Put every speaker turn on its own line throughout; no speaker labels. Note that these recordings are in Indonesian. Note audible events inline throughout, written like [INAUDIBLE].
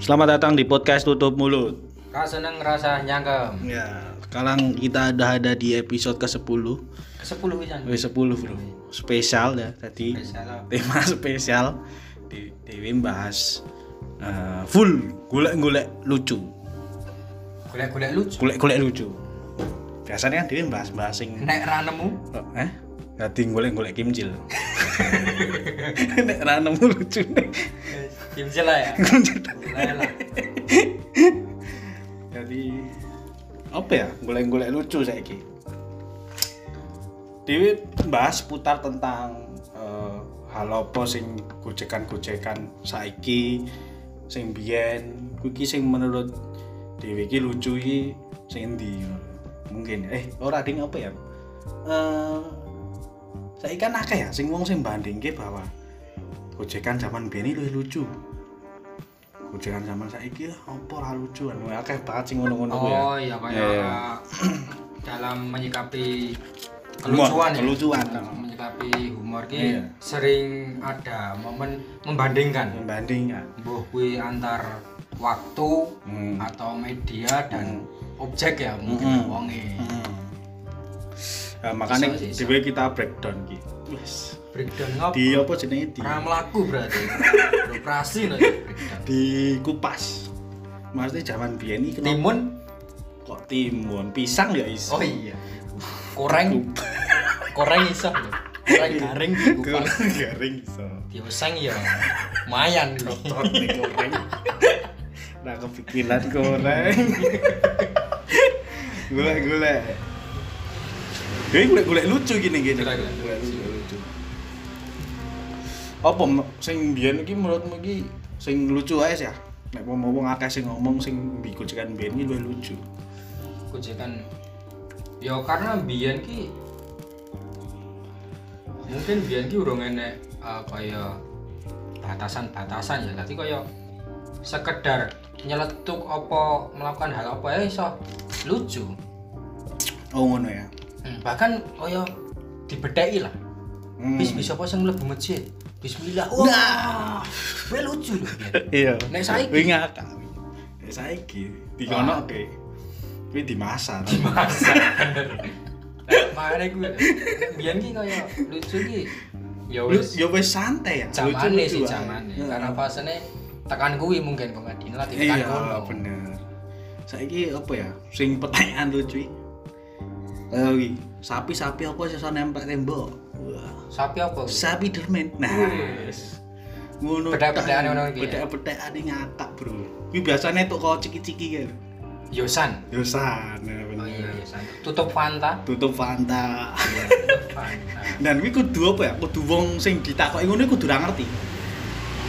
Selamat datang di podcast Tutup Mulut.
Kak seneng rasa nyangkem.
Ya, sekarang kita udah ada di episode ke-10.
Sepuluh pisan.
Wih, 10, Bro. Spesial ya tadi.
Spesial.
Tema [LAUGHS] spesial di Dewi bahas eh, full golek-golek lucu.
Golek-golek lucu.
Golek-golek lucu. Biasanya kan Dewi bahas-bahas sing
Nek ra nemu,
Oh, eh? Dadi golek-golek kimcil. [LAUGHS] [LAUGHS] Nek ra nemu lucu nih.
Kimcil lah ya. [LAUGHS] Lah lah.
Jadi apa ya? Golek-golek lucu saiki. Dewi bahas putar tentang eh, hal apa sing gojekan-gojekan saiki sing biyen kuwi iki sing menurut Dewi iki lucu iki sing endi mungkin eh ora ding apa ya eh saiki kan akeh ya sing wong sing bandingke bahwa gojekan zaman biyen iki luwih lucu gojekan zaman saiki ah, apa ora lucu kan akeh banget sing ngono-ngono kuwi ya
Oh iya kayak
Iya. [CLEARS THROAT]
dalam menyikapi
Humor,
kelucuan ya.
kelucuan.
Menyikapi humor ki
Iya.
sering ada momen membandingkan.
membanding ya
Mbuh kuwi antar waktu
Hmm.
atau media dan objek ya mungkin
Hmm.
wonge.
Nah, makanya
Bisa, bisa.
dhewe kita breakdown ki. Wis.
Breakdown ngopo?
Di apa jenenge di
melaku berarti. [LAUGHS] Breakdown. [LAUGHS]
di kupas. Maksudnya zaman biyen iki
Timun
kok timun, pisang ya iso.
Oh iya. Koreng. Koreng [LAUGHS] iso. Koreng garing dikupas.
garing iso.
Dioseng ya. Lumayan [LAUGHS] lho.
Tot nih goreng. Nah kepikiran goreng. Golek-golek. Gue golek-golek lucu gini gini. Apa sing biyen iki menurutmu iki sing lucu ae sih ya? Nek wong-wong akeh sing ngomong sing mbikucekan biyen iki luwih lucu.
Kujekan ya karena biyen ki mungkin biyen ki urung enek uh, kaya batasan-batasan ya. Dadi kaya sekedar nyeletuk apa melakukan hal apa ya iso lucu.
Oh ngono ya.
Hmm, bahkan kaya dibedheki lah.
Hmm.
Bis bisa apa sing mlebu masjid? Bismillah. Wah. Kuwi lucu lho. biyen.
Iya.
Nek saiki?
Kuwi ngakak. Nek saiki dikonoke. [LAUGHS] Kuwi di masa.
masa mana gue biar ki kaya lucu ki ya wis
ya wis santai ya.
zamane sih
Heeh.
karena fasenya tekan kuwi mungkin komedi lagi tekan
iya
kono
bener saiki apa ya sing pertanyaan lucu iki Eh, sapi-sapi apa sih nempel tembok wah
sapi apa?
Sapi dermen. Nah
Wis.
ngono.
Bedhek-bedhekan
tok.
ngono iki ya?
bedhek-bedhekan iki ngakak bro. Kuwi biasane tok kok ciki-ciki kan
yosan
yosan nah,
oh
bener.
iya yosan tutup fanta.
Tutup fanta.
Iya, tutup fanta. [LAUGHS]
Dan kuwi kudu apa ya? Kudu wong sing ditakoki ngono kudu ora ngerti.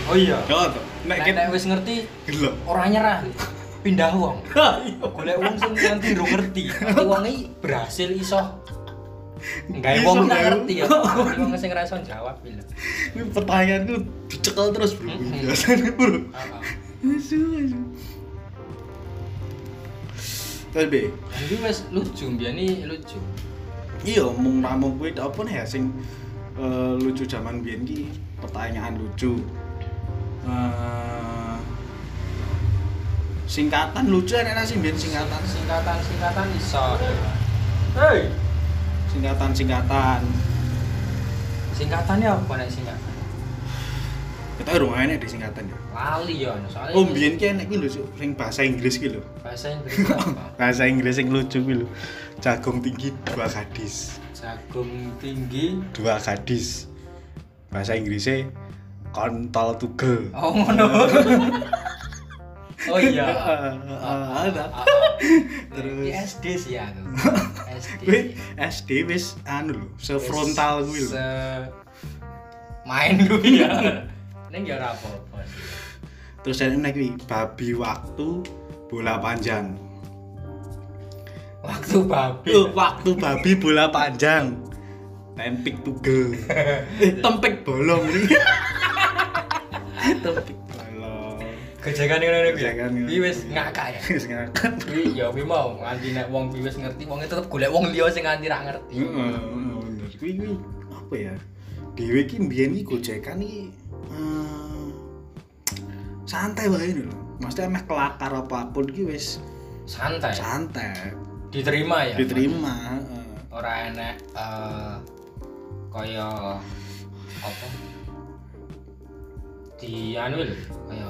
Oh iya.
Yo to nek
nek wis ngerti
gelem
ora nyerah. Pindah wong. [LAUGHS] Golek wong sing nganti ngerti. Nanti wong iki berhasil iso Wong tak
gawe.
ngerti ya. [LAUGHS] Wong sing iso jawab lho.
Ini pertanyaanku dicekel terus bro
Mm-mm.
biasanya bro
Apa?
asu asu tapi
Ini wis lucu, mbiyen iki lucu.
iya mung ramu kuwi apa nih ya sing eh, lucu zaman biyen ki pertanyaan lucu Eh, singkatan lucu enak sih biyen singkatan
Singkatan-singkatan iso. Hei,
singkatan singkatan
singkatannya apa nek singkatan?
kita urung enak di singkatan ya
Lali ya, soalnya
oh biyen ki enak ki lho sing bahasa Inggris ki lho
bahasa Inggris apa? [LAUGHS]
bahasa Inggris yang lucu ki lho jagung tinggi dua gadis
Jagung tinggi.
dua gadis bahasa Inggrisnya kontol tugel
Oh ngono. [LAUGHS] Oh iya.
Ada. Terus-
SD sih aku. SD.
SD wis anu lho sefrontal kuwi lho
Se main gue ya. [LAUGHS] Ning ya ora apa-apa.
terus nek kuwi babi waktu bola panjang
Waktu babi.
waktu babi bola panjang tempik tugel [LAUGHS] eh tempik bolong nih [LAUGHS] tempik
ngono kuwi.
Kejagan ngono.
Iki wis ngakak ya.
wis ngakak
Kuwi ya kuwi mau nganti nek wong kuwi wis ngerti, wong tetep golek wong liya sing nganti ra ngerti.
Heeh, bener. Kuwi kuwi apa ya? Dhewe ki mbiyen iki gojekan iki eh, santai wae lho maksudnya emeh kelakar apa pun ki wis
santai
santai
diterima ya
diterima heeh.
ora enek eh kaya apa di anu lho kaya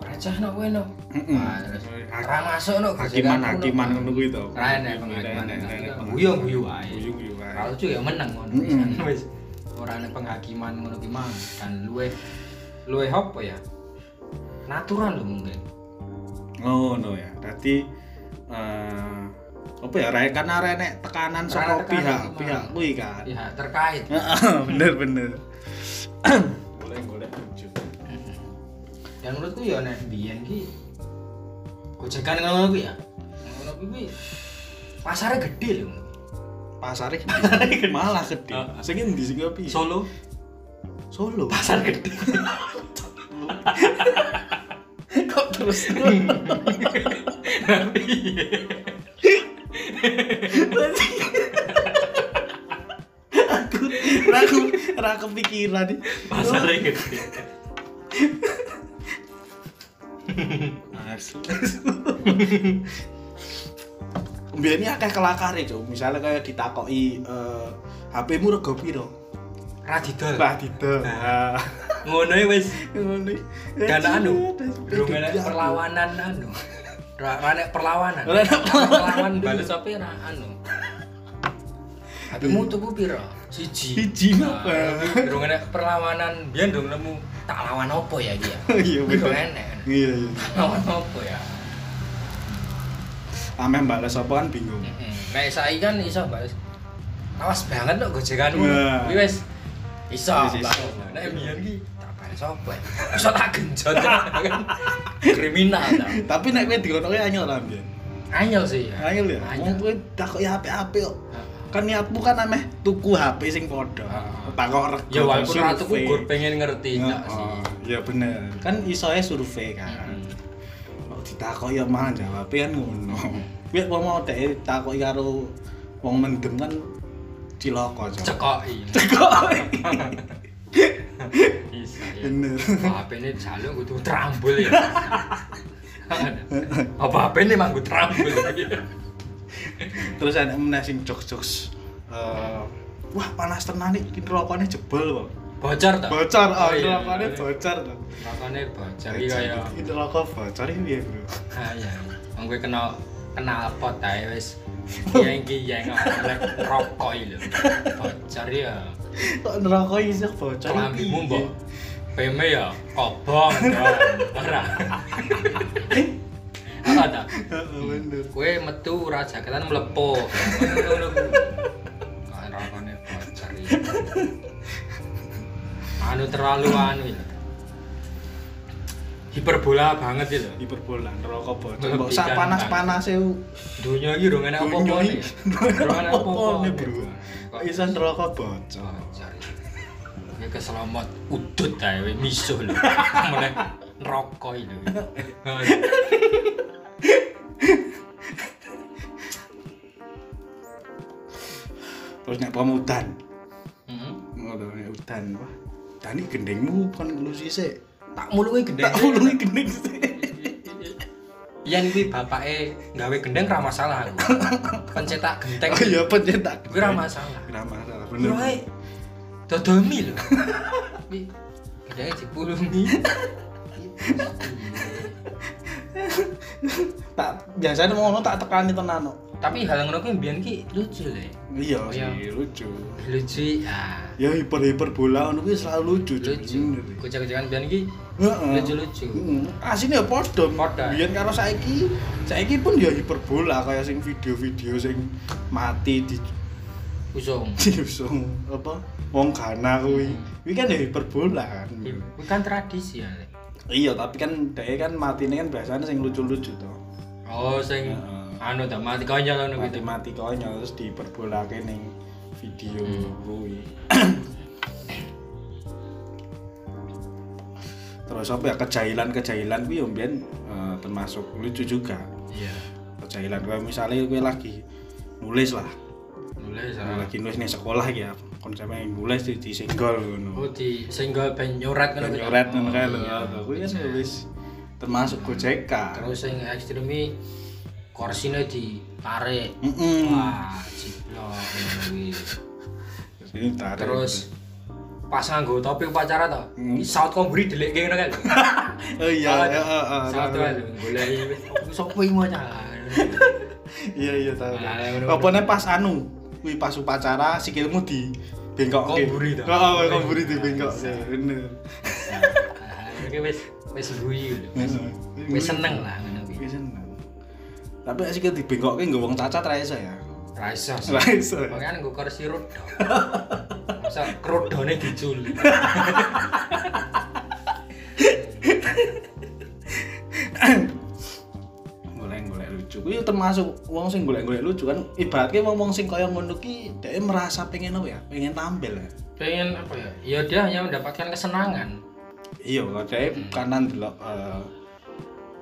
receh no kowe no terus ora masuk no
hakiman hakiman
no.
ngono kuwi to.
Ora enek penghakiman guyu guyu wae
guyu guyu wae.
Kalau lucu ya menang ngono. [LAUGHS] Wis ora ana penghakiman ngono ki mang. Dan luwe luwe apa ya? Natural lho mungkin.
Oh no ya. Dadi eh apa ya? Ra karena ra enek tekanan
Ra
saka
tekanan
pihak pihak kuwi kan.
Pihak terkait. [LAUGHS]
Heeh, bener bener. Boleh boleh lucu
dan menurutku ya nek biyen ki gojekan ngono kuwi ya. Ngono kuwi pasarnya gede lho.
Pasar malah gede.
Heeh.
sing endi sing kopi
Solo.
Solo?
Pasar gede. [LAUGHS]
Kok terus? Aku aku ra kepikiran. Nih
pasarnya gede [LAUGHS]
Biar ini akeh kelakare, Cuk. Misalnya kayak ditakoki eh HP-mu rego piro?
radidol.
Lah didol. Nah,
ngono ya wis.
Ngono.
dan anu.
Durung
durung enek perlawanan anu. Ra ra enek perlawanan.
Ora enek
perlawan bales apa ra? Anu. HP mu tuku piro? Siji.
Siji,
Nah, durung enek perlawanan. Biyen dong nemu tak lawan apa ya iki ya? [LAUGHS]
Iya bener. Iya iya.
lawan apa ya?
Ameh balas apa kan bingung.
Saiki kan iso bales awas banget kok gojekanmu kuwi wis. Iso nek biyen ki tak bales apa ya? Iso tak genjot [LAUGHS] kan? Kriminal ta.
Tapi nek kowe dikonoke anyel lah mbiyen.
anyel sih ya.
Anyel ya. Wong kowe takoki HP-HP kok. Kan niatmu kan ameh tuku HP sing padha.
Heeh.
Takok rego.
ya walaupun
survei.
ratu gur pengen ngerti enggak sih
Ya bener. Kan iso ae survei kan. Kok ditakoki ya malah jawab kan ngono. Kuwi wong mau dek takoki karo wong mendem kan cilaka Cok.
cekoki [LAUGHS]
Cekoki. [LAUGHS]
bisa ya
Bener.
HP ini jaluk kudu trambul ya [LAUGHS] apa HP ini emang kudu trambul [LAUGHS]
Terus ada meneh sing jokes-jokes eh, wah panas tenan iki rokoknya jebol kok.
bocor tak
Bocor, oh,
iya.
rokoknya bocor to.
makanya bocor iki kaya
Itu rokok bocor piye, Bro?
ah iya wong kowe kena kenal pot ae wis [LAUGHS] yang iki yang oleh rokok lho bocor ya
Kok rokok iso bocor?
kelambimu mbok peme ya kobong ya [LAUGHS]
bener.
kue metu ora jaketan kuwi kan rokone bocor iki. Anu terlalu anu ya hiperbola banget itu
Hiperbola rokok bocor. Mbok sak
kan,
panas-panase
dunia iki rong enek apa-apa rong enek apa-apa
Bro. Kok iso rokok bocor?
iki. Keselomot udut ae we misuh lho. Mulai rokok itu [LAUGHS]
Terus nek pemudan,
Heeh.
ngono nek udan. Wah, Dani gendengmu kon lu sisik.
tak mulungi gendeng
Tak ulungi gendeng sik.
Yang kuwi bapake gawe gendeng ra masalah. Pencetak genteng.
Oh iya pencetak.
Kuwi ra masalah.
Ora masalah,
Kuwi
bener.
wae dodomi lho. Kuwi gendenge dipulungi.
Tak biasanya ngono tak tekani tenan kok.
Tapi hal ngono kuwi mbiyen ki lucu lho.
Iya
Oh, iya.
sih, lucu.
Lucu ah.
Ya hiper-hiper bola ngono kuwi selalu lucu.
Lucu.
Bener.
Kucak-kucakan mbiyen ki lucu-lucu.
Heeh. Asine ya padha. Biyen karo saiki, saiki pun ya hiperbola kaya sing video-video sing mati di
Usung. [LAUGHS]
diusung apa wong Ghana kuwi. Kuwi kan ya hiperbola kan.
Kuwi kan tradisi ya.
Iya, tapi kan dhek kan matine kan biasanya sing lucu-lucu to.
Oh, sing. Anu ta mati konyol ngono gitu.
Mati-mati konyol terus diperbolake ning video
Hmm.
kuwi. [COUGHS] Terus apa ya kejailan-kejailan kuwi yo mbiyen eh, termasuk lucu juga.
Iya.
Kejailan kayak misalnya kowe lagi nulis lah,
Nulis
Kowe
ah.
lagi nulis ning sekolah ya. Konsepnya nulis di disenggol ngono.
Oh di single ben nyoret ngono kuwi.
Nyoret ngono kae lho.
Iya,
Kuwi kan
bisa.
ya wis termasuk gojekan
terus sing ekstrem iki korsine ditarik wah ngono kuwi
Ini tarik.
terus pas nganggo topi upacara to
Hmm.
iki saut komburi delekke ngono kan
oh iya iya iya, iya,
saut
iya.
wae goleki sapa iki mau
iya iya tahu
Ah,
apa nih pas anu kuwi pas upacara sikilmu di bengkok
Komburi to.
oh komburi di bengkok bener
Iki wis wis guyu wis seneng lah
tapi nek sikil di bengkok ki nggo wong cacat ra iso ya
Ra iso. sih.
ra iso
Makanya nggo kursi roda. Masa krodone diculik.
golek-golek lucu kuwi termasuk wong sing golek-golek lucu kan ibaratnya wong wong sing kaya ngono ki dhek merasa pengen apa ya pengen tampil ya
Pengen apa ya? Ya dia hanya mendapatkan kesenangan.
iya dhek kanan delok eh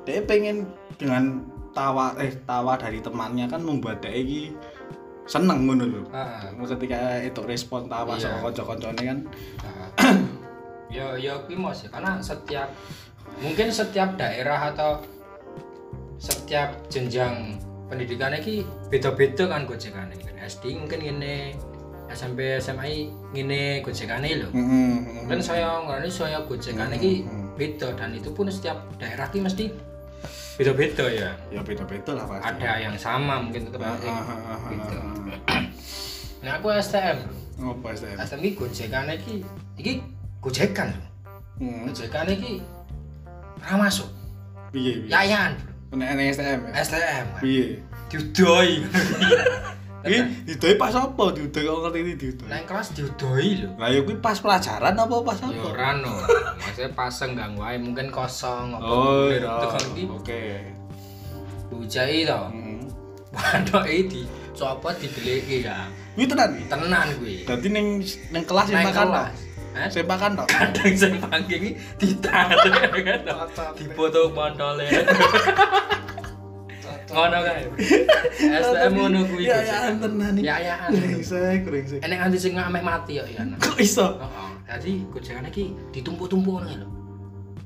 dhek pengen dengan tawa eh tawa dari temannya kan membuat dhek iki seneng ngono lho
Heeh.
ketika itu respon tawa
Iya.
sama kanca-kancane kan
ya ya kuwi mau sih karena setiap mungkin setiap daerah atau setiap jenjang pendidikan iki beda-beda kan gojekane kan SD mungkin gini SMP SMA ngene gojekane lho
heeh
kan saya ngerani saya gojekane iki
Hmm.
beda dan itu pun setiap daerah ki mesti beda-beda ya?
Ya beda-beda lah pasti.
Ada yang sama mungkin tetap
Ah,
ada yang
ah, [CLEARS THROAT]
nah aku STM
apa STM
STM iki gojekane iki iki gojekan lho.
Hmm.
gojekane iki ra masuk.
Piye piye?
Yayan.
Nek STM ya?
STM
piye?
Diudoi [LAUGHS]
Ini diudoi pas apa? Diudoi kok ngerti ini diudoi.
nang kelas diudoi lho
Lah ya kuwi pas pelajaran apa pas
ya
apa?
ora no maksudnya pasang gak wae mungkin kosong apa
Oh, iya.
Iki
Oke.
bujai to
Hmm.
Waduh di sapa dideleki ya
Kuwi tenan iki.
tenan kuwi
Dadi ning ning kelas makan? Sing makan tok.
kadang pangking iki ditarik kan dipoto montole [LAUGHS] ngono [LAUGHS] kae STM ngono kuwi
Ya ya tenan iki.
ya ya
Brengsek, brengsek.
enek nganti sing ameh mati ya ya
Kok iso?
Heeh. Jadi gojengan iki ditumpuk-tumpuk ngono lho.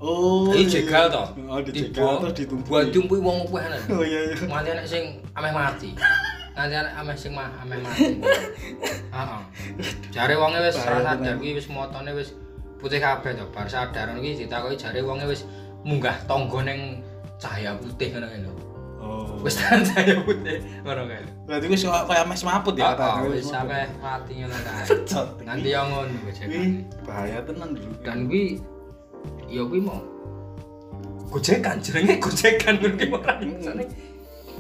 Oh.
Jadi
iya.
jegal to.
Oh, dijegal terus ditumpuk.
Buat tumpuk wong akeh lho.
Oh iya iya.
Nganti enek sing ameh mati. Nganti enek ameh sing mah ameh mati. [LAUGHS] Heeh. Jare wonge wis ora sadar kuwi wis motone wis putih kabeh to. Bar sadar iki ditakoki jare wonge wis munggah tangga ning cahaya putih ngono lho. Wis tenan cahaya putih ngono kae.
Berarti wis kaya mes maput ya katanya.
wis sampe mati ngono [LAUGHS] kae. Nanti yang ngono
Kuwi
gojengan.
bahaya tenan dulu.
dan kuwi ya kuwi mau gojekan jenenge gojekan ngono ki ora insane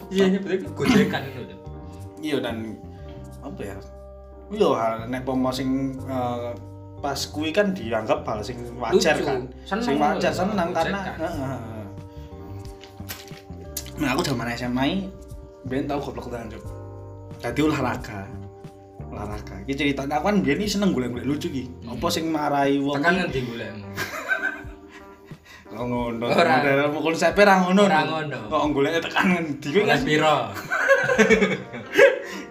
iya nyebutnya gojekan itu lho
iya dan apa ya iya hal nek pomo sing eh, pas kuwi kan dianggap hal sing wajar kan sing wajar seneng
gojekan.
karena heeh. Nah aku zaman SMA ini ben tau goblok tenan Cuk. Dadi olahraga olahraga iki ceritanya aku kan biyen iki seneng golek-golek lucu iki apa sing marahi wong
tekan ngendi golekmu [LAUGHS]
kok ngono
Ora.
Model konsepnya ra ngono
Ora ngono.
kok goleknya tekan ngendi
oleh
kan
piro [LAUGHS]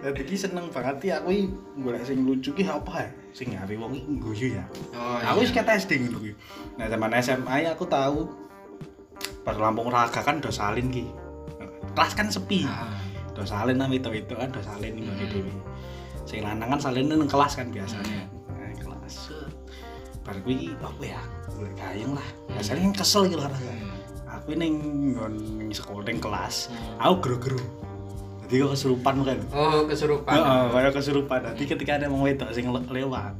Dadi ki seneng banget ya aku golek sing lucu ki apa ya? Sing gawe wong iki ngguyu ya.
oh
Aku wis ket SD ngono kuwi. Nah, zaman SMA ya aku tahu pas Lampung Raga kan do salin ki. Kelas kan sepi. Do salin nang itu-itu kan do salin ngono
Hmm.
dhewe. Sing lanang kan salin nang kelas kan biasanya. Nah, kelas. Bar kuwi apa ya? Golek gayeng lah. Biasanya kan kesel iki olahraga. Aku ning nggon ning sekolah ning kelas. Aku gero-gero. Jadi kok kesurupan kan.
oh kesurupan
Heeh, kaya kesurupan. Dadi ketika ada wong wedok sing le- lewat,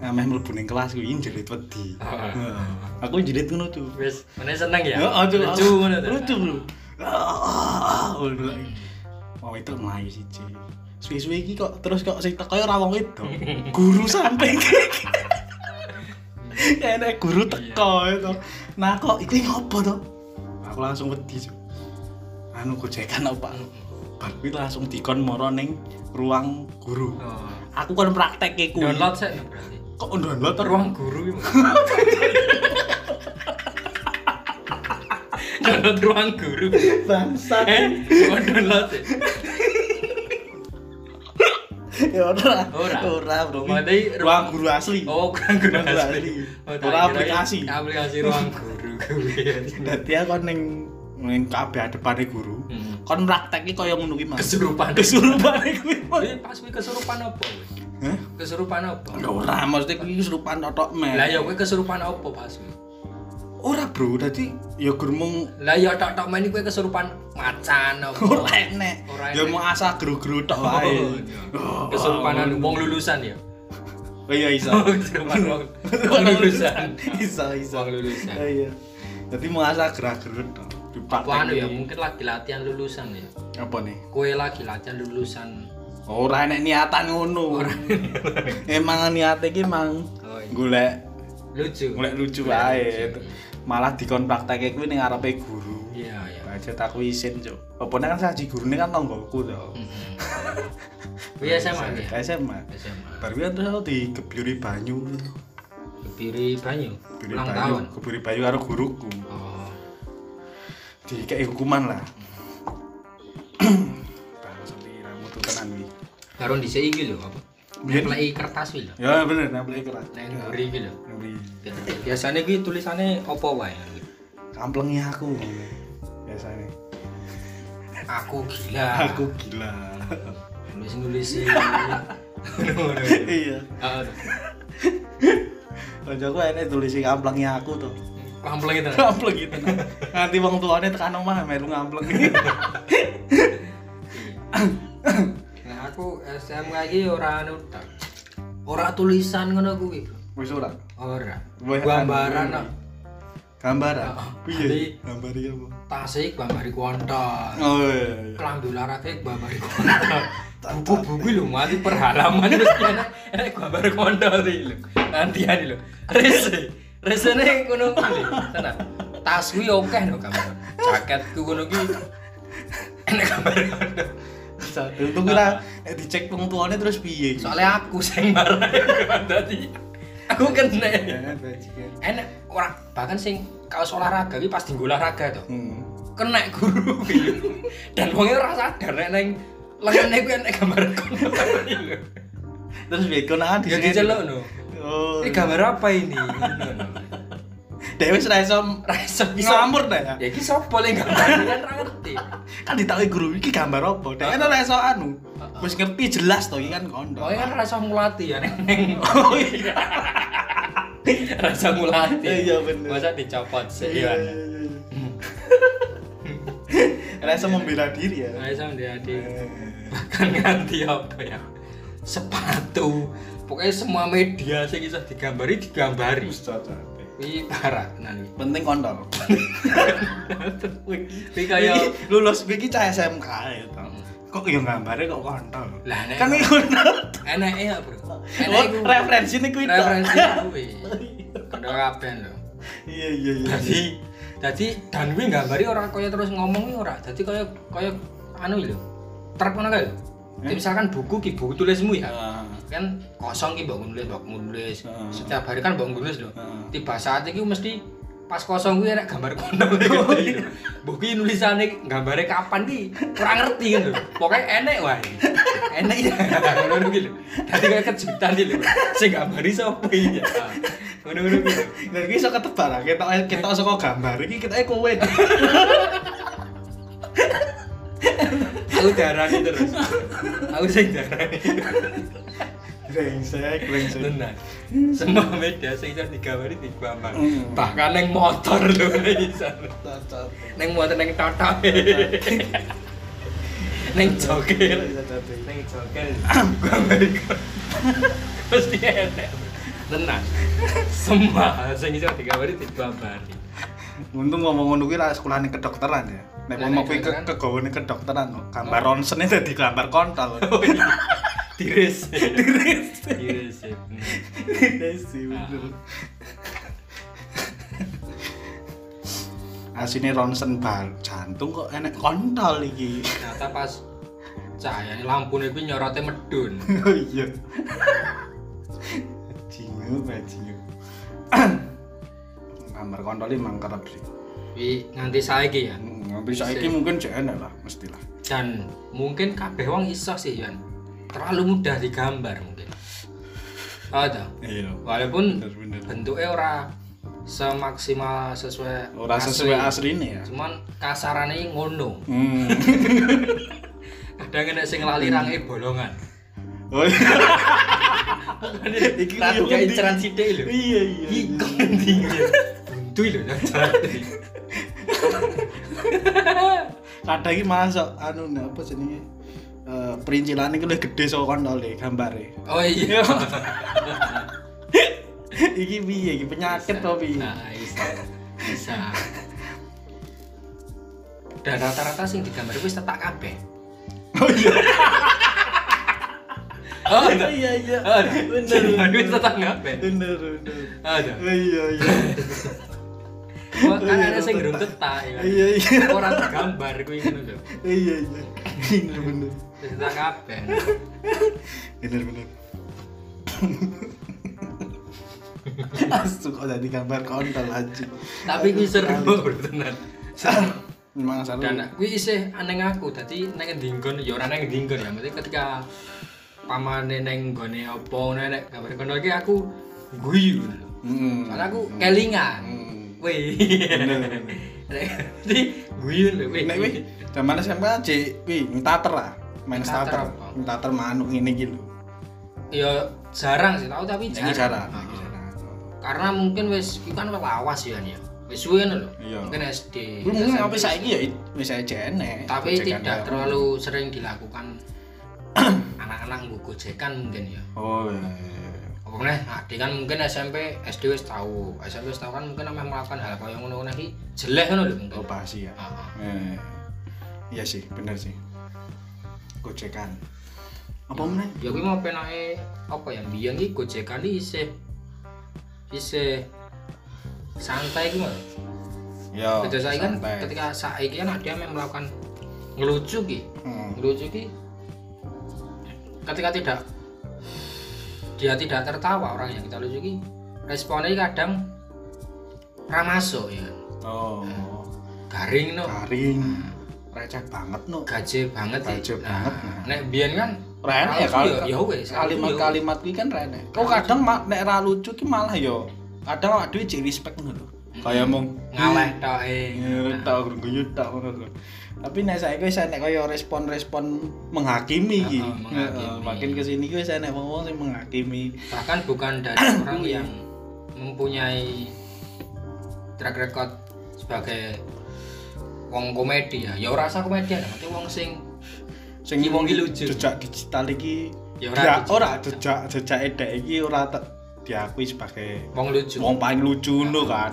ngameh mlebu ning kelas kuwi jerit wedi. Aku jerit ngono tuh.
wis meneh seneng ya
Heeh,
lucu ngono to
Lucu bro. Ah, lagi. Wong wedok mlayu siji. Suwi-suwi iki kok terus kok sing teko ora wong wedok. Guru samping. [LAUGHS] Enak guru teko itu. Nah kok iki ngopo to? Aku langsung wedi. Anu gojekan apa? Bar kuwi langsung dikon moro ning ruang guru.
oh
Aku kan praktek kuwi.
download sih berarti
Kok download
ruang guru [LAUGHS] download ruang guru
Bangsat.
eh download
Ya ora.
Ora.
Ora, Bro.
Berarti
ruang guru asli.
Oh, ruang guru asli. Oh,
Ora aplikasi.
Aplikasi ruang guru.
Dadi aku ning ning kabeh depane guru.
Hmm.
Kon praktek iki kaya ngono ki, Mas.
Kesurupan.
Kesurupane kuwi.
Pas kuwi kesurupan apa?
Hah?
Kesurupan apa?
Ya ora, maksudnya kuwi kesurupan tok meh.
Lah ya kuwi kesurupan apa pas kuwi?
Ora, Bro. Dadi ya gur mung
Lah ya tok-tok main kuwi kesurupan macan apa? [LAUGHS]
ora enek. Ya mau asal gru-gru tok wae. Oh,
Kesurupanan wong lulusan ya.
Oh iya iso. [LAUGHS]
Kesurupan [LAUGHS] wong lulusan.
Iso iso.
Wong lulusan.
Oh, Iya. Dadi mau asal gerak-gerut tok.
Apa anu ya mungkin lagi latihan lulusan ya.
Apa nih?
Kue lagi latihan lulusan.
Ora enek niatan ngono. Emang niate iki mang
Oh iya.
golek
Lucu.
golek lucu wae. Malah dikon prakteke kuwi ning ngarepe guru.
Iya, iya.
Aja tak kuwi isin, Cuk. Apa nek kan saji gurune kan tanggoku to.
Kuwi SMA ya.
SMA.
SMA.
Baru kan terus aku digeburi banyu.
Kebiri banyu. Ulang
banyu,
tahun.
geburi banyu karo guruku.
Oh.
Dikei hukuman lah. Bangsa liramu tuh tenan iki.
Karo dhisik iki lho apa? Nempleki kertas lho.
Ya bener, nempel keras.
Nek nguri iki lho.
Ngeri.
Biasane kuwi tulisane apa wae?
Kamplengi aku. Biasanya.
Aku gila.
Aku gila.
nulis nulis [LAUGHS]
Iya. Kancaku enek tulisi kamplengi aku tuh.
Kampleng itu.
Kampleng gitu. Nganti wong tuane tekan omah melu ngampleng. [LAUGHS]
Aku SMK iki ora anu tak. Ora tulisan ngono kuwi.
Wis ora.
Ora. Gambaran
anu. Gambaran.
Heeh.
Piye?
Nanti-
Gambar iki apa?
Tasik gambari kontol.
Oh iya. iya.
Kelambi olahraga gambari kontol. Buku-buku lho mati per halaman mesti enak enak gambar kontol iki lho. Nantian lho. Rese. Resene ngono kuwi. Tenan. Tas kuwi akeh lho gambar. Jaketku ngono ki enak gambar kontol.
Bisa. Untung nek dicek wong tuane terus piye.
Soalnya aku sing marah [LAUGHS] dadi aku kena.
Ya.
Enak orang bahkan sing kaos olahraga iki pas dienggo olahraga to.
Hmm.
Kena guru. Dan wongnya ora sadar nek neng lengene kuwi enek gambar kono.
Terus piye konangan
Ya diceluk no.
Oh.
Ini gambar apa ini? [LAUGHS]
Wis ra iso
Ra iso
iso amur dah ya.
Ya iki sapa le gambar ini kan ra ngerti. [LAUGHS]
Kan ditakoki guru iki gambar apa? Dewe kan ora iso anu. Wis ngerti jelas to iki kan kondo.
Oh kan rasa mulati ya neng neng. [LAUGHS]
Oh iya. [LAUGHS]
Rasa mulati.
Iya, bener.
Masa dicopot sih
Iya. iya, iya. Rasa membela diri ya.
Ayo sama dia adik.
Eh,
bahkan ganti apa ya sepatu pokoknya semua media sing iso digambari digambari
Wis [LAUGHS]
ini parah tenan iki.
Penting kontol.
Iki kaya
Iki lulus iki cah SMK to. Kok yo gambare kok kontol.
Lah, nek-
kan iki kontol.
enak ya bro
Oh,
enak iku
referensi ini kuwi.
referensi kuwi [LAUGHS] kado kabeh lho
Iya iya iya.
dadi dadi dan kuwi gambari ora kaya terus ngomong kuwi ora dadi kaya kaya anu lho trep ngono kae lho Jadi misalkan buku ki buku tulismu ya
Ah,
kan kosong ki mbok nulis mbok nulis setiap hari kan mbok nulis lho.
Heeh.
tiba saat itu mesti pas kosong gue enak gambar kono. [LAUGHS] Buku nulisannya gambarnya kapan ki? Kurang ngerti kan lho. Pokoknya enek wae. Enek ya. [LAUGHS] Ngono gitu lho. Dadi kayak kejutan iki lho. Sing gambari sapa iki ya? [LAUGHS] Ngono ngono gitu
Dan iki iso ketebak ketok ketok saka gambar iki ketoke kowe.
aku darani terus. Aku sing darani
Brengsek, brengsek.
tenan. Semua media sing iso digambari digambar
Hmm.
bahkan neng motor lho iso. Neng motor neng tata. Neng joget. Neng iku mesti enak. Tenan. Semua sing iso digambari digambari
Untung ngomong ngono kuwi ra sekolahane kedokteran ya. Nek ngomong kuwi kegawane kedokteran. Gambar ronsen dadi gambar kontol.
Tiris tiris tiris
Desi bener. Asine ronsen bal jantung kok enek kontol iki.
ternyata pas cahaya lampu kuwi nyorote medun
Oh iya. Bajingan, bajingan. Gambar kontol iki mang kerep sih.
Wi nganti saiki ya
Hmm, Tapi saiki mungkin cek enak lah, mestilah.
dan mungkin kabeh wong iso sih Yan terlalu mudah digambar mungkin. Toh
Iya.
walaupun
Bener-bener.
bentuknya ora semaksimal sesuai
ora sesuai asline ya?
Cuman kasarane ngono.
Hmm. [LAUGHS]
kadang enek sing lali range bolongan.
Oh iya.
Iki
yo
kayak inceran sithik lho.
Iya iya
Iko ngendi buntu lho
kadang iki masuk anu apa jenenge Eh, perincilan iki luwih gede saka kontole gambare
oh iya. [LAUGHS]
Iki piye iki? Penyakit to piye?
Nah bisa. Bisa. Dan rata-rata sing digambar wis tetak kabeh.
Oh iya. [LAUGHS]
Oh ada
iya iya.
Oh ada
bener
wis tetak kabeh.
Bener bener.
Ada
Oh, iya iya.
Wah, kan ada sing gerung tetak ya kan?
iya iya.
Orang gambar kuwi ngono lho
iya iya. Bener bener
tetak kabeh.
Bener bener. Asu kok jadi gambar kontol aja
tapi kuwi seru bro tenan
memang seru.
Dan kuwi isih aneh aku dadi nang endi nggon? Ya ora nang endi nggon ya maksudnya ketika pamane nang nggone apa ngono nek gambar kono iki aku guyu lho.
Hmm.
soalnya aku kelingan. Wih. Jadi [LAUGHS] guyu lho wih.
Nek wih, zaman SMP aja, wih, ngetater lah, main starter,
apa?
ngetater manuk iki lho.
ya jarang sih tahu tapi jarang
jarang, iki jarang.
karena mungkin wis iki kan lawas ya ya wis suwe lho
Iya.
mungkin SD
mungkin sampai saiki ya wis aja enek.
tapi
gojekan
tidak
ya.
terlalu sering dilakukan [CLEARS THROAT] anak-anak nggo gojekan mungkin ya
Oh iya. iya, iya.
apa meneh adik kan mungkin SMP SD wis tahu SMP wis tahu kan mungkin ameh melakukan hal kaya ngono-ngono iki jelek ngono lho mungkin
Oh pasti ya.
Ah, ah.
Eh, Iya sih, bener sih. Gojekan. Apa meneh?
ya kuwi mau penake apa ya biyen iki gojekan iki isih isih santai iki mah
Ya.
Beda saya kan
santai.
ketika saiki kan dia memang melakukan ngelucu ki
Hmm.
ngelucu ki ketika tidak dia tidak tertawa orang yang kita lucu ki responnya kadang ramasuk ya
Oh.
garing no
Garing. Receh banget no.
gaje banget.
Gaje
Nah,
banget, nah.
nek biyen kan
Rene ya kali
ya, wes,
kalimat-kalimat ki kan rene. Kok kadang ma- nek ra lucu ki malah yo kadang awak dhewe jek respect ngono lho. Kayak mong
ngaleh tok.
Ya, tak guyu tak ngono. Tapi nek saiki wis enek kaya respon-respon menghakimi iki. Makin ke sini ki wis enek wong-wong sing menghakimi.
bahkan bukan dari [CLEARS THROAT] orang yang mempunyai track record sebagai wong komedi ya ya rasa komedian tapi wong sing
Sing
wong iki lucu.
Jejak digital iki
Ya,
ya
ora
ora, jejak jejak edek iki ora diakui sebagai
wong lucu
wong paling lucu no kan.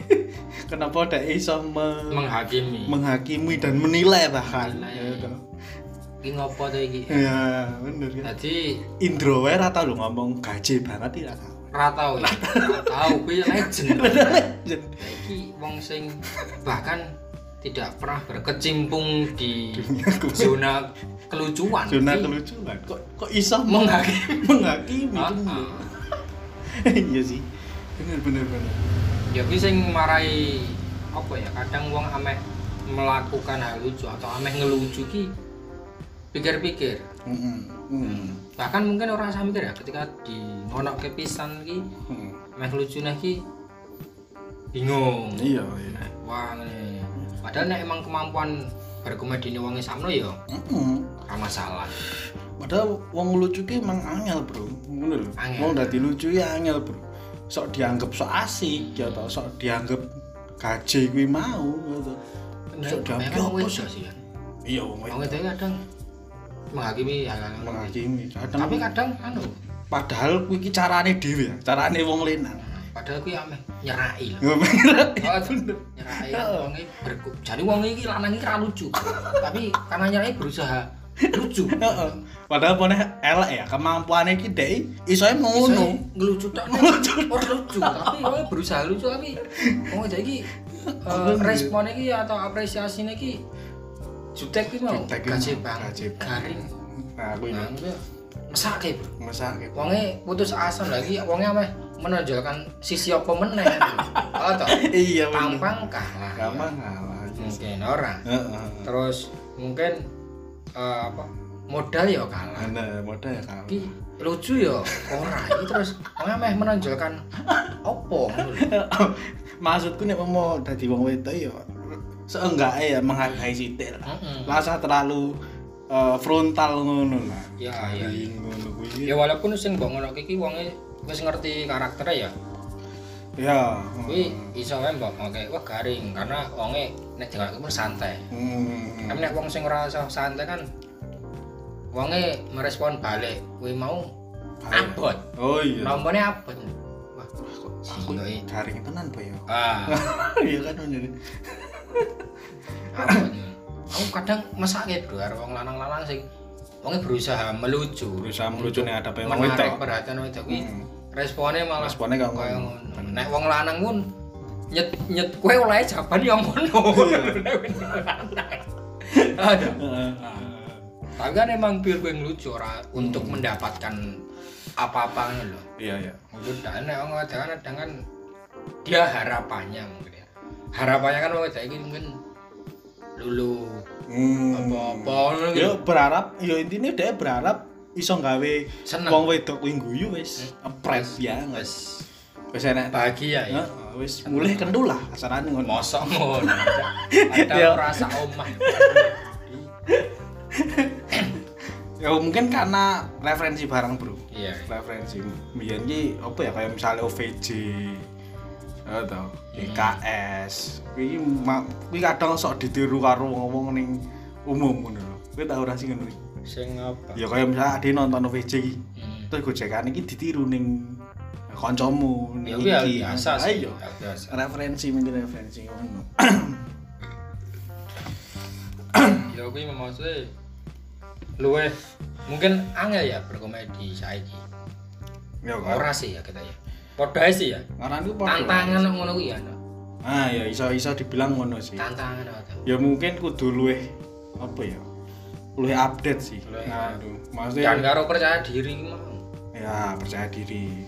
[LAUGHS] Kenapa dek iso me-
menghakimi
menghakimi dan menilai bahkan.
Menilai.
Ya,
iki ngopo to iki
Ya, bener ya.
jadi
Indro wae ra tau lho ngomong gaje banget iki ra tau.
ora tau ya ora tau kuwi legend [LAUGHS]
Legend.
iki wong sing bahkan tidak pernah berkecimpung di zona kelucuan.
zona kelucuan. Kok kok iso
menghakimi?
menghakimi
Ah, ah. [LAUGHS]
iya sih. Bener bener bener.
Ya kuwi sing marai apa ya? Kadang wong ameh melakukan hal lucu atau ameh ngelucu ki pikir-pikir.
Heeh. Heeh.
bahkan mungkin orang sama mikir ya ketika di ngonok ke pisan ki
Heeh.
ameh lucu ki bingung.
Iya iya.
Wah ngene padahal nek emang kemampuan berkomedi ini wonge sakno ya
Heeh.
ora masalah.
Padahal wong lucu ki emang angel bro. Ngono lho
Angel.
wong dadi lucu ya angel bro. Sok dianggap sok asik ya toh. Sok dianggap gaje kuwi mau gitu
Nah,
Sok dianggap
wong
apa
wedok
sih?
kan?
Iya wong
wong wedok. kadang menghakimi
menghakimi kadang
tapi kadang anu.
Padahal kuwi ki carane dhewe ya carane wong lenang
padahal kuwi ameh nyerai lho Oh, nyerai kan wonge berku. Jadi wong iki lanang iki ra lucu. Tapi karena nyerai berusaha lucu.
Padahal pone elek ya, kemampuane iki dek isoe ngono.
Ngelucu tok. Ora lucu, tapi wong berusaha lucu tapi wong iki eh, respon iki atau apresiasine iki jutek iki mau
mau,
banget garing.
Nah, kuwi
Nah,
lho.
mesake, Bro.
Mesake.
Wonge putus asa lagi, wonge ameh menonjolkan sisi apa meneh. [LAUGHS] Oh, toh.
Iya bener.
Tampang kalah.
Gampang kalah.
Mungkin ora.
Heeh.
terus mungkin eh, apa modal ya kalah
Nah, modal ya kalah.
iki lucu ya ora iki terus meh menonjolkan opo. [LAUGHS]
Maksudku nek mau dadi wong wedok ya seenggaknya ya menghargai sithik lah. Lah usah terlalu eh, frontal ngono lah.
Ya, ya,
Garing ngono kuwi.
ya walaupun sing mbok ngono iki wonge wis ngerti karakternya ya
Ya.
kuwi iso wae mbok oke wah garing karena wonge nek jalan pun santai
Hmm.
tapi nek wong sing ora santai kan wonge merespon balik kuwi mau abot
Oh iya.
rombone abot wah
Aku
gila iki.
garing tenan po ya.
ah [LAUGHS]
Iya kan bener.
abot aku kadang mesake bro karo wong lanang-lanang sing wonge berusaha melucu
Berusaha melucu nek ada wong
menarik perhatian wedok kuwi
Hmm.
responnya malah
Responnya kok ngono.
Nek wong lanang pun nyet nyet kowe oleh jawaban yang ngono. [LAUGHS]
Heeh.
Tapi kan emang pure kowe ngelucu ora untuk mendapatkan apa-apa lho.
Iya iya.
Mungkin dak nek wong wedok kan kadang kan dia harapannya mungkin ya. Harapannya kan wong wedok iki mungkin lulu
Hmm.
apa-apa
Yo berharap, yo intinya dia berharap iso gawe
Seneng.
wong wedok kuwi guyu wis epret ya wis wis enak
Bahagia ya.
Wis mulih kentul lah asarane ngono.
Mosok ngono. [LAUGHS] Ada rasa omah. [LAUGHS]
Ya mungkin karena referensi barang, Bro.
Iya.
Referensi. Biyen ki apa ya kayak misalnya OVJ atau IKS. Kuwi ma- kuwi kadang sok ditiru karo ngomong ning umum ngono lho. Kuwi tau ora sih ngono.
Sing apa?
Ya kayak misalnya ade nonton OVJ iki.
Hmm.
Terus gojekan iki ditiru ning kancamu
Ya
ning
kuwi hal
iki.
biasa sih.
Ayo.
biasa.
Referensi mungkin referensi ngono.
Ya kuwi maksudnya luwe mungkin angel ya berkomedi saiki.
Ya
Ora sih ya kita ya. Padha ae sih ya.
Karena itu padha.
Tantangan ngono kuwi ya.
Ah ya iso iso dibilang ngono sih.
Tantangan apa
Ya mungkin kudu luwih apa ya? Luwih update sih.
Luwih,
Aduh, maksudnya
karo percaya diri mau.
ya percaya diri.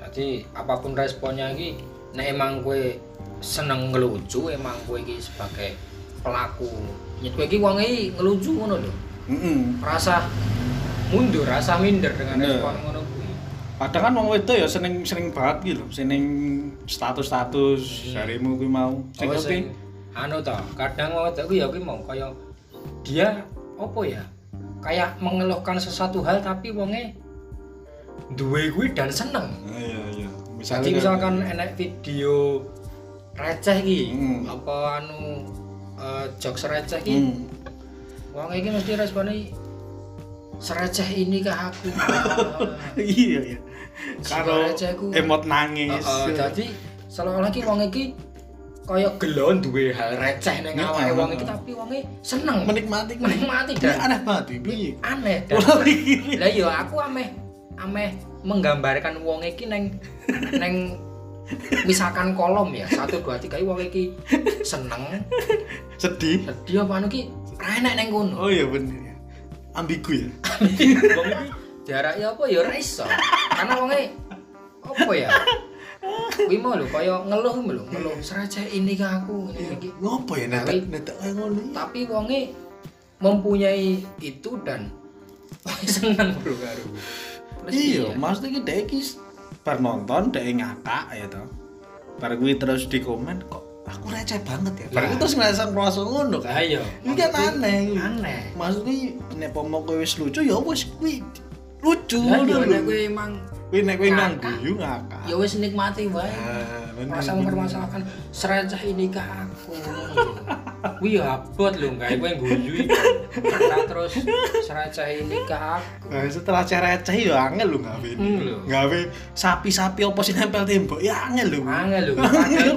Jadi apa pun responnya iki nek emang kue seneng ngelucu emang kue iki sebagai pelaku nyet kue iki wong ngelucu ngono lho.
Heeh.
Rasa mundur, rasa minder dengan respon ngono.
Padahal kan wong wedok ya seneng seneng banget gitu seneng status-status
Hmm.
jarimu kuwi mau. Sing
Oh, sing anu ta, kadang wong wedok ya kuwi mau kaya dia apa ya? Kayak mengeluhkan sesuatu hal tapi wonge duwe kuwi dan seneng.
Ah, Iya iya.
Jadi misalkan enek video receh iki,
Hmm.
apa anu eh, jokes receh iki,
Hmm.
wong iki mesti responnya sereceh ini kah aku. [LAUGHS]
Iya iya. Karo emot nangis.
Heeh, jadi seolah-olah iki wong iki kaya gelo duwe hal receh ning
Ya,
awake wong iki tapi wonge seneng
menikmati
menikmati
Ini
dan
aneh banget iki piye?
aneh lah iya aku ameh ameh menggambarkan wong iki neng neng misalkan kolom ya satu dua tiga wong iki seneng
Sedih.
sedih apa anu ki ra enek neng kono
Oh iya bener ya. Ambigu ya. [LAUGHS]
iki jaraknya apa ya ora iso karena wonge apa ya [LAUGHS] Kuwi mau lho kaya ngeluh lho, ngeluh sereceh ini ke aku ini iki.
Ngopo ya netek
Tapi-
netek kayak ngono iki?
Tapi wonge mempunyai itu dan [LAUGHS] seneng bro karo.
Iya,
piye?
maksudnya ki dek iki bar nonton dek ngakak ya toh. Bar kuwi terus di komen kok aku receh banget ya. Bar
Lah.
kuwi terus ngerasa ngerasa ngono kan.
Lah iya.
Ini kan aneh.
Aneh.
Maksudnya nek pomo kowe wis lucu ya wis kuwi lucu
Lah iya
ngono
nek
lho.
kowe emang
Kuwi nek kowe nang guyu ngakak.
ya wis nikmati wae.
Ah, bener,
Masa mempermasalahkan sereceh ini ke aku. Kuwi ya abot lho gawe kowe guyu iki. Ora terus sereceh ini ke aku.
Nah, setelah receh ya angel lho gawe.
Hmm, lho.
Gawe sapi-sapi apa sih nempel tembok ya angel lho.
Angel lho,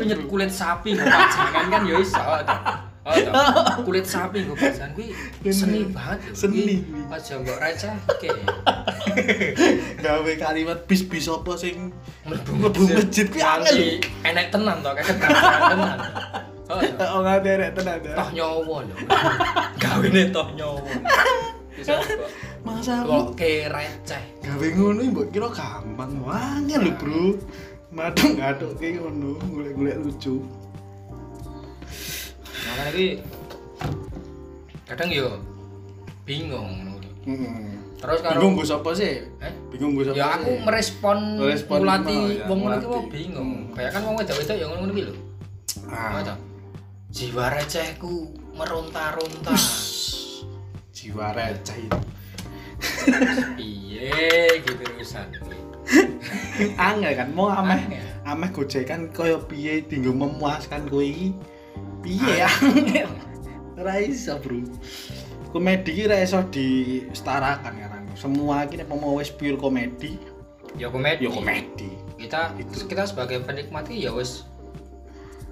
nyet kulit sapi nggo pajangan kan ya iso. Oh. [LAUGHS] Kulit sapi nggo pajangan kuwi seni banget lho.
Seni.
Kuwi Aja mbok recehke. [LAUGHS]
Gawe kalimat bis-bis apa sing
Mlebu
mlebu masjid angel lho.
Nganti enek tenan to, kayak kedatangan tenan. [LAUGHS] Oh.
Oh ada rek tenan ya.
Toh nyawa lho. Gawene toh kok.
Masa
Kok receh.
gawe ngono mbok kira gampang angel lho, Bro. Madung ngaduk kayak ngono, golek-golek lucu.
Makanya iki kadang yo bingung.
Heeh.
terus karo
Bingung gue sapa sih?
eh
Bingung gue sapa
ya aku
sih?
merespon ngulati
mau, ya,
wong ngono mau bingung
Hmm.
kayak kan wong wedok-wedok ya ngono iki lho
Ah.
apa jiwa recehku meronta-ronta
jiwa receh itu.
piye gitu urusan
Angel kan mau ameh ameh gojekan kaya piye tinggal memuaskan kowe iki. Piye angel. [LAUGHS] Ora iso, Bro. Komedi iki ora iso disetarakan ya. Semua nek mau wis pure komedi,
ya komedi
ya komedi.
kita
Itu.
kita sebagai penikmat ya wis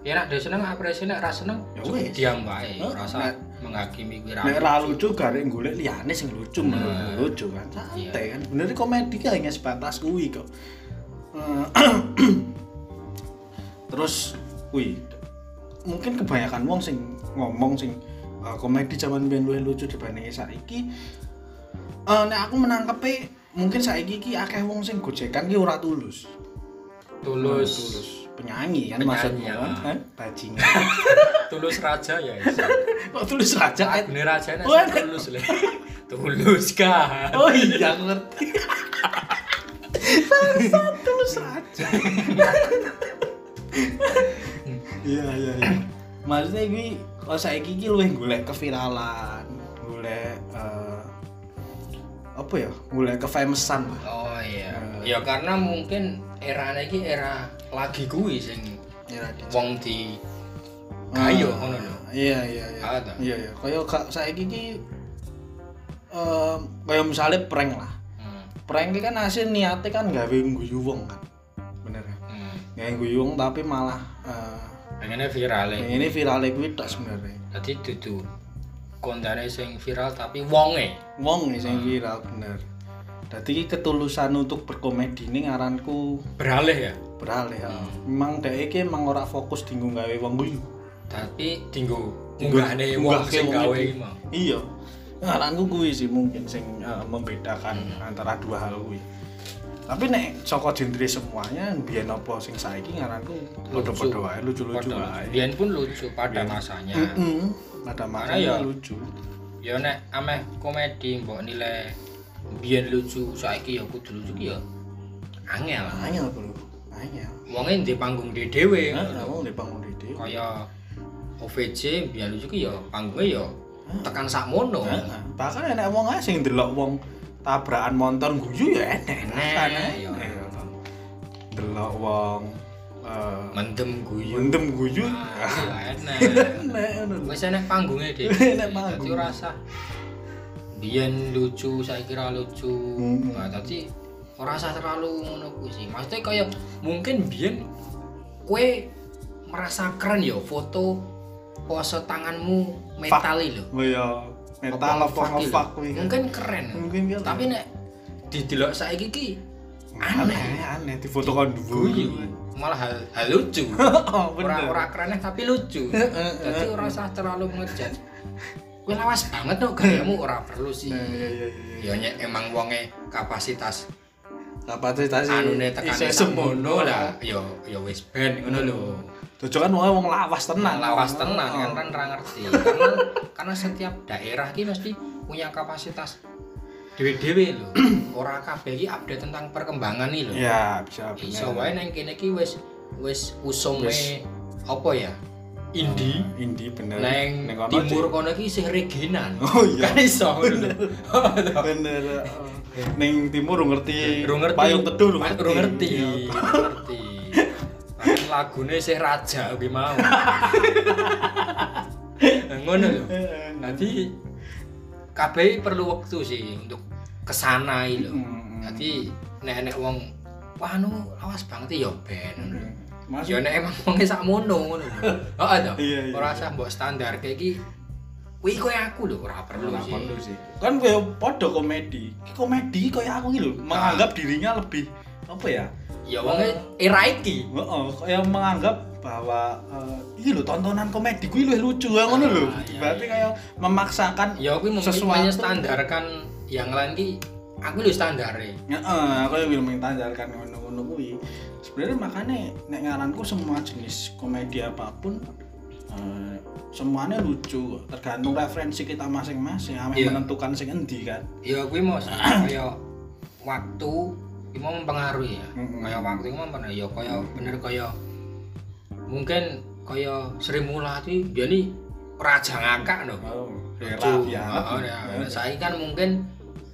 ya nak dia seneng apresiasi nek ra seneng
Ya wis.
diam wae rasa
Nek-
menghakimi kuwi
Nek ra lucu garek golek liyane sing lucu menurut
Nah.
lucu kan. Santai
Iya.
kan. Bener komedi ki hanya sebatas kuwi kok. Eh, [CLEARS THROAT] Terus kuwi mungkin kebanyakan wong sing ngomong sing eh, komedi zaman biyen luwih lucu dibanding saiki. Eh nek aku menangkepe mungkin saiki ki akeh wong sing gojekan ki ora tulus.
tulus
tulus. Penyanyi kan maksudnya
ya.
kan, bajingan. [LAUGHS]
tulus raja ya [LAUGHS]
Kok tulus raja?
Agune raja sing tulus le [LAUGHS] tulus kan
Oh iya ngerti. Bangsat tulus raja. Iya iya iya. [CLEARS THROAT] Maksudnya gue kalau saya gigi luwih golek keviralan, golek eh, apa ya? Golek kefamousan lah.
oh iya
Eh.
ya karena mungkin era iki era lagi kuwi sing
Ya, Radit.
wong di kayu
Ah,
ngono lho
Iya iya iya.
Ah, toh.
Iya iya. Kayak gak saya gigi eh kayak misalnya prank lah.
hmm.
Prank iki kan hasil niatnya kan gawe guyu wong kan. Bener kan?
hmm.
Gawe guyu wong tapi malah eh,
pengennya viral
Yang ini viralnya kuwi tok sebenarnya.
jadi dudu kontane sing viral tapi wonge
Wong sing viral bener. Dadi ketulusan untuk berkomedi ini ngaranku
beralih ya
beralih ya. Memang dhek iki emang ora fokus dinggo gawe wong guyu.
tapi Tinggu- munggahne wong sing gawe
Iya. Ngaranku kuwi sih mungkin sing eh, membedakan
Hmm.
antara dua hal kuwi. Tapi nek saka genre semuanya biyen apa sing saiki ngaranku padha-padha wae lucu-lucu wae.
Biyen pun lucu pada masanya
Heeh. Pada
Karena
masanya
ya-
lucu.
ya nek ameh komedi mbok nilai biyen lucu saiki ya kudu lucu ya angel
Angel, Bro. Angel.
wonge di panggung di dhewe
Nah, kamu di bangun di
kaya OVJ biyen lucu ki ya panggungnya ya tekan sakmono.
Bahkan enek wong ae sing ndelok wong tabrakan motor guyu ya enek.
Enek,
Kan,
ya.
enek. Delok wong eh
mendem guyu
mendem guyu.
Ah, enak [LAUGHS]
Enek
wis enek panggungnya dhewe
Enek panggung.
usah biyen lucu saya kira lucu
Hmm.
nah dadi ora usah terlalu ngono sih maksudnya kaya mungkin biyen kue merasa keren ya foto pose tanganmu metal lho
Oh ya metal apa kan.
mungkin keren.
Mungkin kan.
tapi nek didelok saiki ki
aneh aneh. di foto kon
malah hal, hal lucu. [LAUGHS]
Oh,
ora
bener.
ora keren tapi lucu. Jadi ora usah terlalu ngejat. Kowe lawas banget kok gayamu ora perlu sih.
Nah, iya iya iya.
ya emang wonge kapasitas
Kapasitas
anune tekan
isih
semono lah. Ya ya wis ben ngono lho
Tujuh kan wong wong lawas tenan.
lawas tenan kan
Oh.
kan ora ngerti. Karena karena setiap daerah ki mesti punya kapasitas dewe-dewe lho. [CLEARS THROAT] Ora kabeh ki update tentang perkembangan nih lho.
Ya, bisa
iso
bener.
wae nang kene ki wis wis usume apa ya? Indie
Indi bener.
neng
Neng
timur kono ki isih reginan [LAUGHS]
Oh iya.
kan iso lho. [LAUGHS]
bener ning timur ora ngerti. payung teduh ngerti.
ngerti lagune sih raja kuwi mau [LAUGHS] ngono lho Nanti kabeh perlu waktu sih untuk ke sana lho.
Hmm.
Nanti nek nek wong wah anu lawas banget ya ben. ngono.
Mas
Ya nek emang wong sakmono ngono lho. [LAUGHS] Heeh to.
Iya, iya.
Ora usah mbok standar kayak iki. Kuwi koyo aku lho ora perlu sih.
perlu sih. Kan koyo padha komedi. Komedi koyo aku iki lho, menganggap dirinya lebih apa ya?
Ya wonge era iki.
Heeh, kayak menganggap bahwa eh, iki lho tontonan komedi kuwi luwih lucu ya ngono lho.
Ah, iya,
Berarti
iya.
kayak memaksakan
Ya kuwi
Sesuatu.
menyestandarkan yang lain ki aku lho standare.
Heeh, aku yang belum mentanjarkan ngono-ngono kuwi. Sebenarnya makanya nek ngaranku semua jenis komedi apa pun eh, semuanya lucu tergantung referensi kita masing-masing ame
Iya.
menentukan sing endi kan
ya kuwi mau [CLEARS THROAT] kaya waktu mau mempengaruhi ya
Mm-mm.
kaya waktu mau mempengaruhi ya kaya bener kaya mungkin kaya Sri Mulati dia nih raja ngakak loh
oh ya
oh, ya. Saya kan mungkin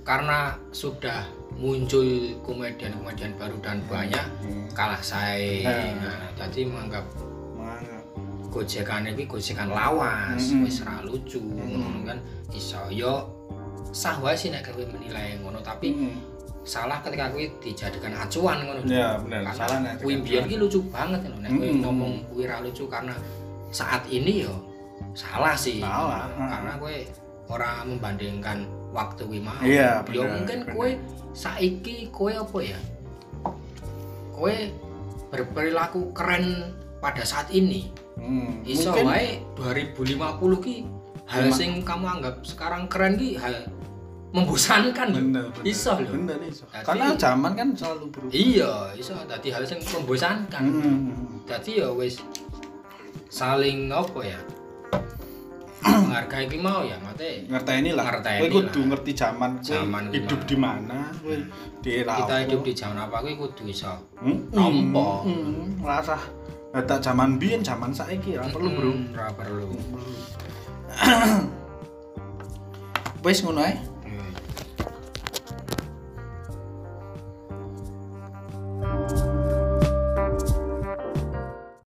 karena sudah muncul komedian-komedian baru dan banyak
Hmm.
kalah saya
Nah.
nah, jadi menganggap gojekan iki gojekan lawas
Mm-mm.
wis ra lucu ngono kan iso yo sah wae sih nek kowe menilai ngono tapi
Hmm.
Salah ketika kowe dijadikan acuan ngono
ya benar
karena
salah nek
kuwi mbiyen ki lucu banget ngono. Nek
Mm-mm.
ngomong kuwi ra lucu karena saat ini yo salah sih.
Salah,
karena kowe ora membandingkan waktu kuwi mau.
Iya,
yo
bener,
mungkin
bener.
kowe saiki kowe apa ya? Kowe berperilaku keren pada saat ini.
Hmm,
iso
mungkin
wae 2050 ki hal sing kamu anggap sekarang keren ki hal membosankan
bener bener.
Iso lho
bener iso
Jadi-
karena zaman kan selalu berubah.
Iya iso dadi hal sing membosankan.
Hmm.
dadi ya wis saling apa ya [CLEARS THROAT] menghargai ki mau ya mate.
Ngerteni lah
Ngerteni
kowe kudu ngerti zaman kowe.
Zaman
hidup di mana kowe? Di era
kita hidup di zaman apa kuwi kudu iso
Hmm,
Nampa.
hmm, hmm, rasa Data zaman biyen zaman saiki ora perlu bro.
ora perlu. [CLEARS THROAT]
Wis ngono ae Bye.